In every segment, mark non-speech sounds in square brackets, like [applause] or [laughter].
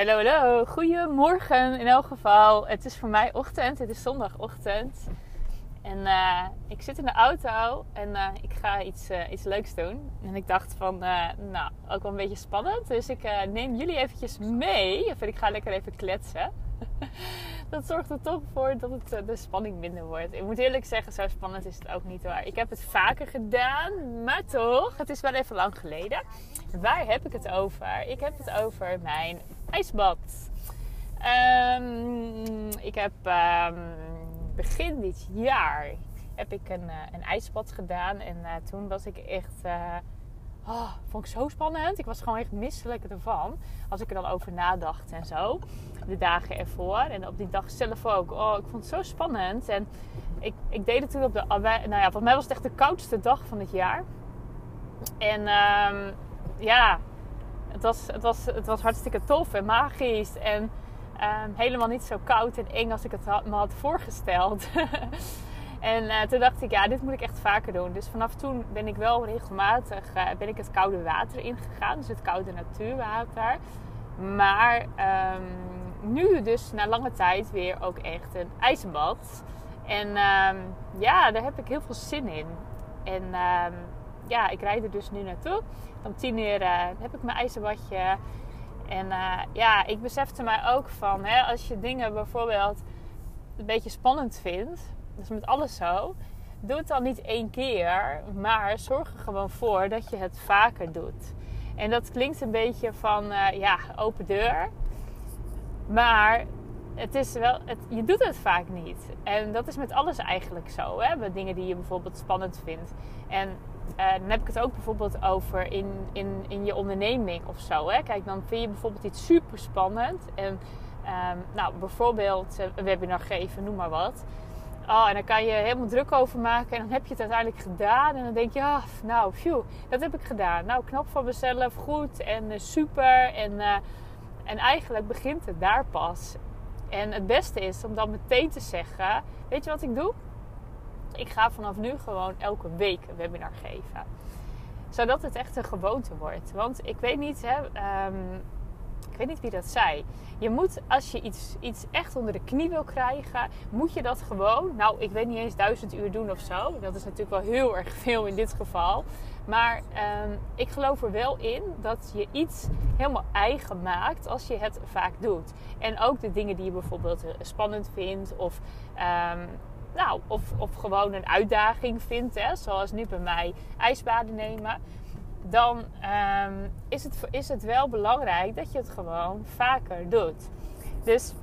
Hallo, hallo. Goedemorgen in elk geval. Het is voor mij ochtend. Het is zondagochtend. En uh, ik zit in de auto en uh, ik ga iets, uh, iets leuks doen. En ik dacht van, nou, ook wel een beetje spannend. Dus ik neem jullie eventjes mee. Of ik ga lekker even kletsen. [laughs] dat zorgt er toch voor dat het, de spanning minder wordt. Ik moet eerlijk zeggen, zo spannend is het ook niet hoor. Ik heb het vaker gedaan, maar toch, het is wel even lang geleden. Waar heb ik het over? Ik heb het over mijn ijsbad. Um, ik heb um, begin dit jaar heb ik een, uh, een ijsbad gedaan. En uh, toen was ik echt... Uh, oh, vond ik zo spannend. Ik was gewoon echt misselijk ervan. Als ik er dan over nadacht en zo. De dagen ervoor. En op die dag zelf ook. Oh, ik vond het zo spannend. En ik, ik deed het toen op de... Nou ja, volgens mij was het echt de koudste dag van het jaar. En um, ja, het was, het, was, het was hartstikke tof en magisch. En um, helemaal niet zo koud en eng als ik het had, me had voorgesteld. [laughs] en uh, toen dacht ik, ja, dit moet ik echt vaker doen. Dus vanaf toen ben ik wel regelmatig uh, ben ik het koude water ingegaan. Dus het koude natuurwater. Maar um, nu dus na lange tijd weer ook echt een ijsbad. En um, ja, daar heb ik heel veel zin in. En ja, ik rijd er dus nu naartoe. Om tien uur uh, heb ik mijn ijzerbadje. En uh, ja, ik besefte mij ook van, hè, als je dingen bijvoorbeeld een beetje spannend vindt, dat is met alles zo, doe het dan niet één keer, maar zorg er gewoon voor dat je het vaker doet. En dat klinkt een beetje van, uh, ja, open deur. Maar het is wel, het, je doet het vaak niet. En dat is met alles eigenlijk zo. Hè? Met dingen die je bijvoorbeeld spannend vindt. En uh, dan heb ik het ook bijvoorbeeld over in, in, in je onderneming of zo. Hè? Kijk, dan vind je bijvoorbeeld iets super spannend. En um, nou, bijvoorbeeld uh, een webinar geven, noem maar wat. Oh, en dan kan je helemaal druk over maken. En dan heb je het uiteindelijk gedaan. En dan denk je, ah, nou, phew, dat heb ik gedaan. Nou, knap van mezelf, goed en uh, super. En, en eigenlijk begint het daar pas. En het beste is om dan meteen te zeggen: Weet je wat ik doe? Ik ga vanaf nu gewoon elke week een webinar geven. Zodat het echt een gewoonte wordt. Want ik weet niet, hè, um, ik weet niet wie dat zei. Je moet, als je iets, iets echt onder de knie wil krijgen, moet je dat gewoon, nou, ik weet niet eens duizend uur doen of zo. Dat is natuurlijk wel heel erg veel in dit geval. Maar um, ik geloof er wel in dat je iets helemaal eigen maakt als je het vaak doet. En ook de dingen die je bijvoorbeeld eh, spannend vindt of, um, nou, of, of gewoon een uitdaging vindt, hè, zoals nu bij mij ijsbaden nemen. Dan um, is, het, is het wel belangrijk dat je het gewoon vaker doet. Dus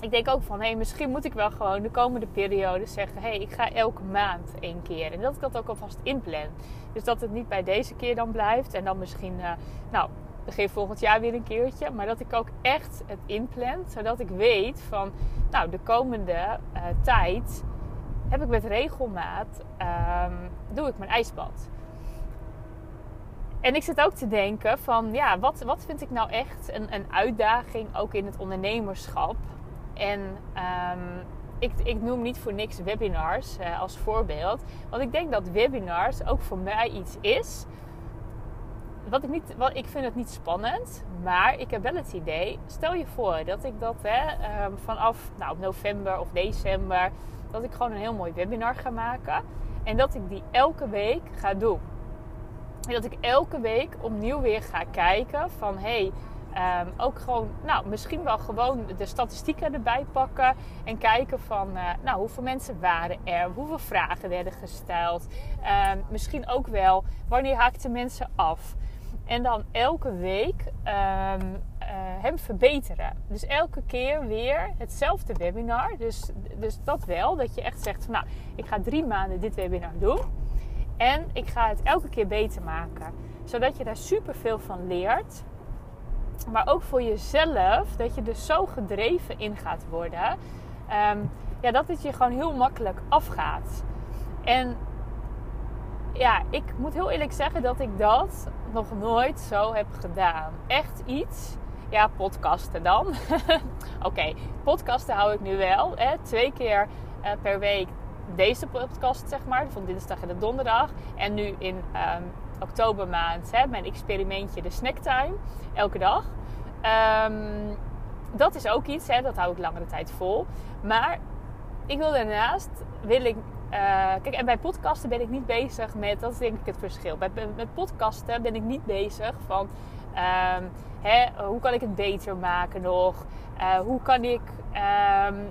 ik denk ook van, hé, hey, misschien moet ik wel gewoon de komende periode zeggen... hé, hey, ik ga elke maand één keer. En dat ik dat ook alvast inplan. Dus dat het niet bij deze keer dan blijft. En dan misschien, uh, nou, begin volgend jaar weer een keertje. Maar dat ik ook echt het inplan. Zodat ik weet van, nou, de komende uh, tijd heb ik met regelmaat... Um, doe ik mijn ijsbad. En ik zit ook te denken van, ja, wat, wat vind ik nou echt een, een uitdaging ook in het ondernemerschap? En um, ik, ik, noem niet voor niks webinars uh, als voorbeeld. Want ik denk dat webinars ook voor mij iets is. Wat ik, niet, wat, ik vind het niet spannend, maar ik heb wel het idee. Stel je voor dat ik dat hè, um, vanaf nou, november of december. Dat ik gewoon een heel mooi webinar ga maken. En dat ik die elke week ga doen. En dat ik elke week opnieuw weer ga kijken van. Hey, Um, ook gewoon, nou, misschien wel gewoon de statistieken erbij pakken. En kijken van, uh, nou, hoeveel mensen waren er? Hoeveel vragen werden gesteld? Um, misschien ook wel, wanneer haakten mensen af? En dan elke week um, uh, hem verbeteren. Dus elke keer weer hetzelfde webinar. Dus, dus dat wel, dat je echt zegt nou, ik ga drie maanden dit webinar doen. En ik ga het elke keer beter maken. Zodat je daar super veel van leert maar ook voor jezelf, dat je er zo gedreven in gaat worden. ehm, ja, dat het je gewoon heel makkelijk afgaat. En ja, ik moet heel eerlijk zeggen dat ik dat nog nooit zo heb gedaan. Echt iets. Ja, podcasten dan. [laughs] Oké, podcasten hou ik nu wel. Hè. Twee keer uh, per week deze podcast, zeg maar. Van dinsdag en de donderdag. En nu in um, oktobermaand mijn experimentje, de snacktime. Elke dag. Um, dat is ook iets, hè, dat hou ik langere tijd vol. Maar ik wil daarnaast, wil ik uh, kijk, en bij podcasten ben ik niet bezig met, dat is denk ik het verschil. Bij, met podcasten ben ik niet bezig van, um, hè, hoe kan ik het beter maken nog? Uh, hoe kan ik um,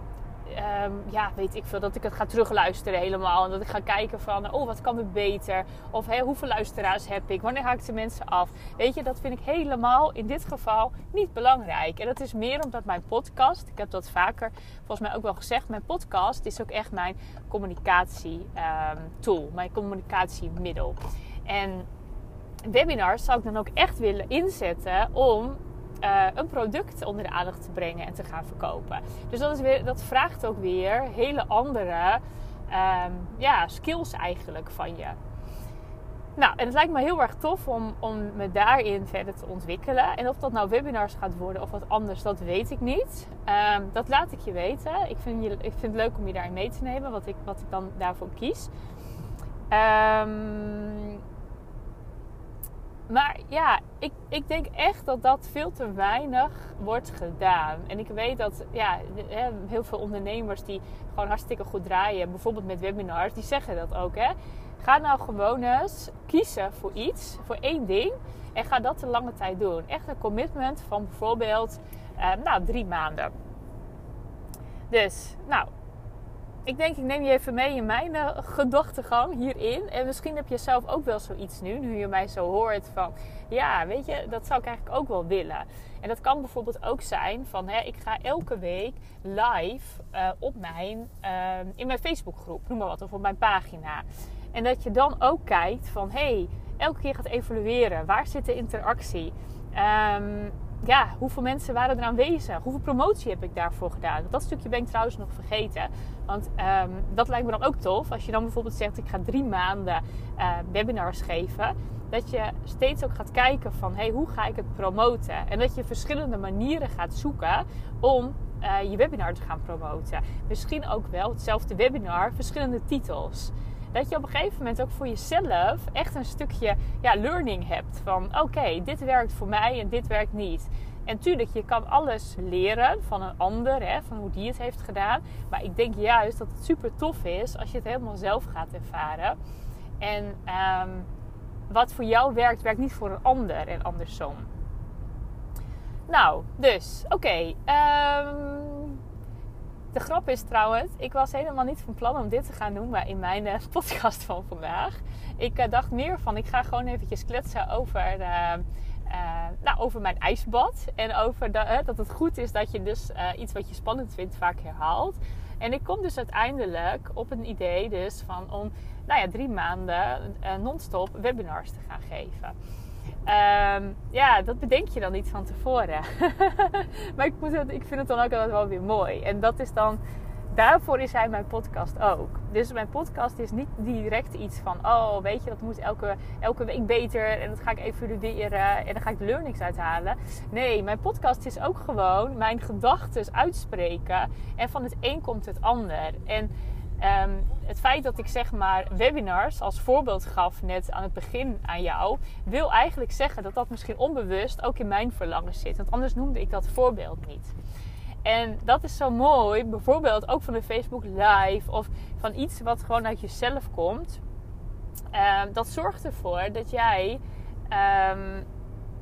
um, ja, weet ik veel, dat ik het ga terugluisteren helemaal. En dat ik ga kijken van, oh, wat kan er beter? Of hoeveel luisteraars heb ik? Wanneer haak ik de mensen af? Weet je, dat vind ik helemaal in dit geval niet belangrijk. En dat is meer omdat mijn podcast, ik heb dat vaker volgens mij ook wel gezegd, mijn podcast is ook echt mijn communicatietool, um, mijn communicatiemiddel. En webinars zou ik dan ook echt willen inzetten om uh, een product onder de aandacht te brengen en te gaan verkopen. Dus dat, is weer, dat vraagt ook weer hele andere um, ja, skills eigenlijk van je. Nou, en het lijkt me heel erg tof om, om me daarin verder te ontwikkelen. En of dat nou webinars gaat worden of wat anders, dat weet ik niet. Um, dat laat ik je weten. Ik vind, je, ik vind het leuk om je daarin mee te nemen, wat ik, wat ik dan daarvoor kies. Um, maar ja, ik, ik denk echt dat dat veel te weinig wordt gedaan. En ik weet dat ja, heel veel ondernemers die gewoon hartstikke goed draaien, bijvoorbeeld met webinars, die zeggen dat ook. Hè? Ga nou gewoon eens kiezen voor iets, voor één ding. En ga dat de lange tijd doen. Echt een commitment van bijvoorbeeld eh, nou, drie maanden. Dus, nou, ik denk, ik neem je even mee in mijn uh, gedachtegang hierin. En misschien heb je zelf ook wel zoiets nu, nu je mij zo hoort van... Ja, weet je, dat zou ik eigenlijk ook wel willen. En dat kan bijvoorbeeld ook zijn van... Hè, ik ga elke week live uh, op mijn, uh, in mijn Facebookgroep, noem maar wat, of op mijn pagina. En dat je dan ook kijkt van... Hé, hey, elke keer gaat evalueren. Waar zit de interactie? Um, ja, hoeveel mensen waren er aanwezig? Hoeveel promotie heb ik daarvoor gedaan? Dat stukje ben ik trouwens nog vergeten. Want um, dat lijkt me dan ook tof. Als je dan bijvoorbeeld zegt, ik ga drie maanden uh, webinars geven. Dat je steeds ook gaat kijken van, hey, hoe ga ik het promoten? En dat je verschillende manieren gaat zoeken om uh, je webinar te gaan promoten. Misschien ook wel hetzelfde webinar, verschillende titels dat je op een gegeven moment ook voor jezelf echt een stukje ja, learning hebt. Van oké, dit werkt voor mij en dit werkt niet. En tuurlijk, je kan alles leren van een ander, hè, van hoe die het heeft gedaan. Maar ik denk juist dat het super tof is als je het helemaal zelf gaat ervaren. En um, wat voor jou werkt, werkt niet voor een ander en andersom. Nou, dus, oké. Okay, um, de grap is trouwens, ik was helemaal niet van plan om dit te gaan doen in mijn uh, [laughs] podcast van vandaag. Ik uh, dacht meer van, ik ga gewoon eventjes kletsen over, uh, nou, over mijn ijsbad. En over de, dat het goed is dat je dus iets wat je spannend vindt vaak herhaalt. En ik kom dus uiteindelijk op een idee dus van om nou ja, drie maanden non-stop webinars te gaan geven. Um, ja, dat bedenk je dan niet van tevoren. [laughs] maar ik, ik vind het dan ook altijd wel weer mooi. En dat is dan, daarvoor is hij mijn podcast ook. Dus mijn podcast is niet direct iets van, oh weet je, dat moet elke, elke week beter. En dat ga ik evalueren en dan ga ik de learnings uithalen. Nee, mijn podcast is ook gewoon mijn gedachten uitspreken. En van het een komt het ander. En Um, het feit dat ik zeg maar webinars als voorbeeld gaf net aan het begin aan jou, wil eigenlijk zeggen dat dat misschien onbewust ook in mijn verlangen zit. Want anders noemde ik dat voorbeeld niet. En dat is zo mooi, bijvoorbeeld ook van de Facebook Live of van iets wat gewoon uit jezelf komt. Um, dat zorgt ervoor dat jij um,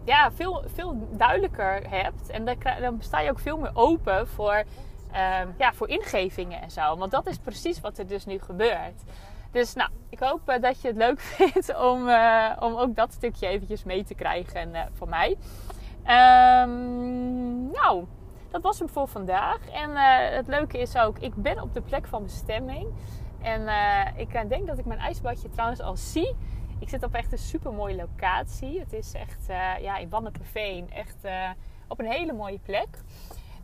ja, veel, veel duidelijker hebt. En dan, dan sta je ook veel meer open voor um, ja, voor ingevingen en zo. Want dat is precies wat er dus nu gebeurt. Dus nou, ik hoop uh, dat je het leuk [laughs] vindt om, uh, om ook dat stukje eventjes mee te krijgen uh, van mij. Um, nou, dat was hem voor vandaag. En het leuke is ook, ik ben op de plek van bestemming. En ik denk dat ik mijn ijsbadje trouwens al zie. Ik zit op echt een super mooie locatie. Het is echt ja, in Wanneperveen. Echt op een hele mooie plek.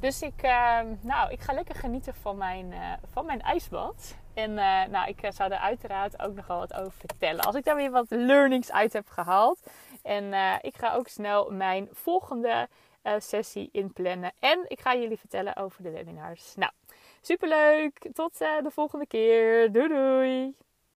Dus ik, ehm, nou, ik ga lekker genieten van mijn, van mijn ijsbad. En nou, ik zou er uiteraard ook nogal wat over vertellen. Als ik daar weer wat learnings uit heb gehaald. En ik ga ook snel mijn volgende sessie inplannen. En ik ga jullie vertellen over de webinars. Nou, superleuk. Tot de volgende keer. Doei doei.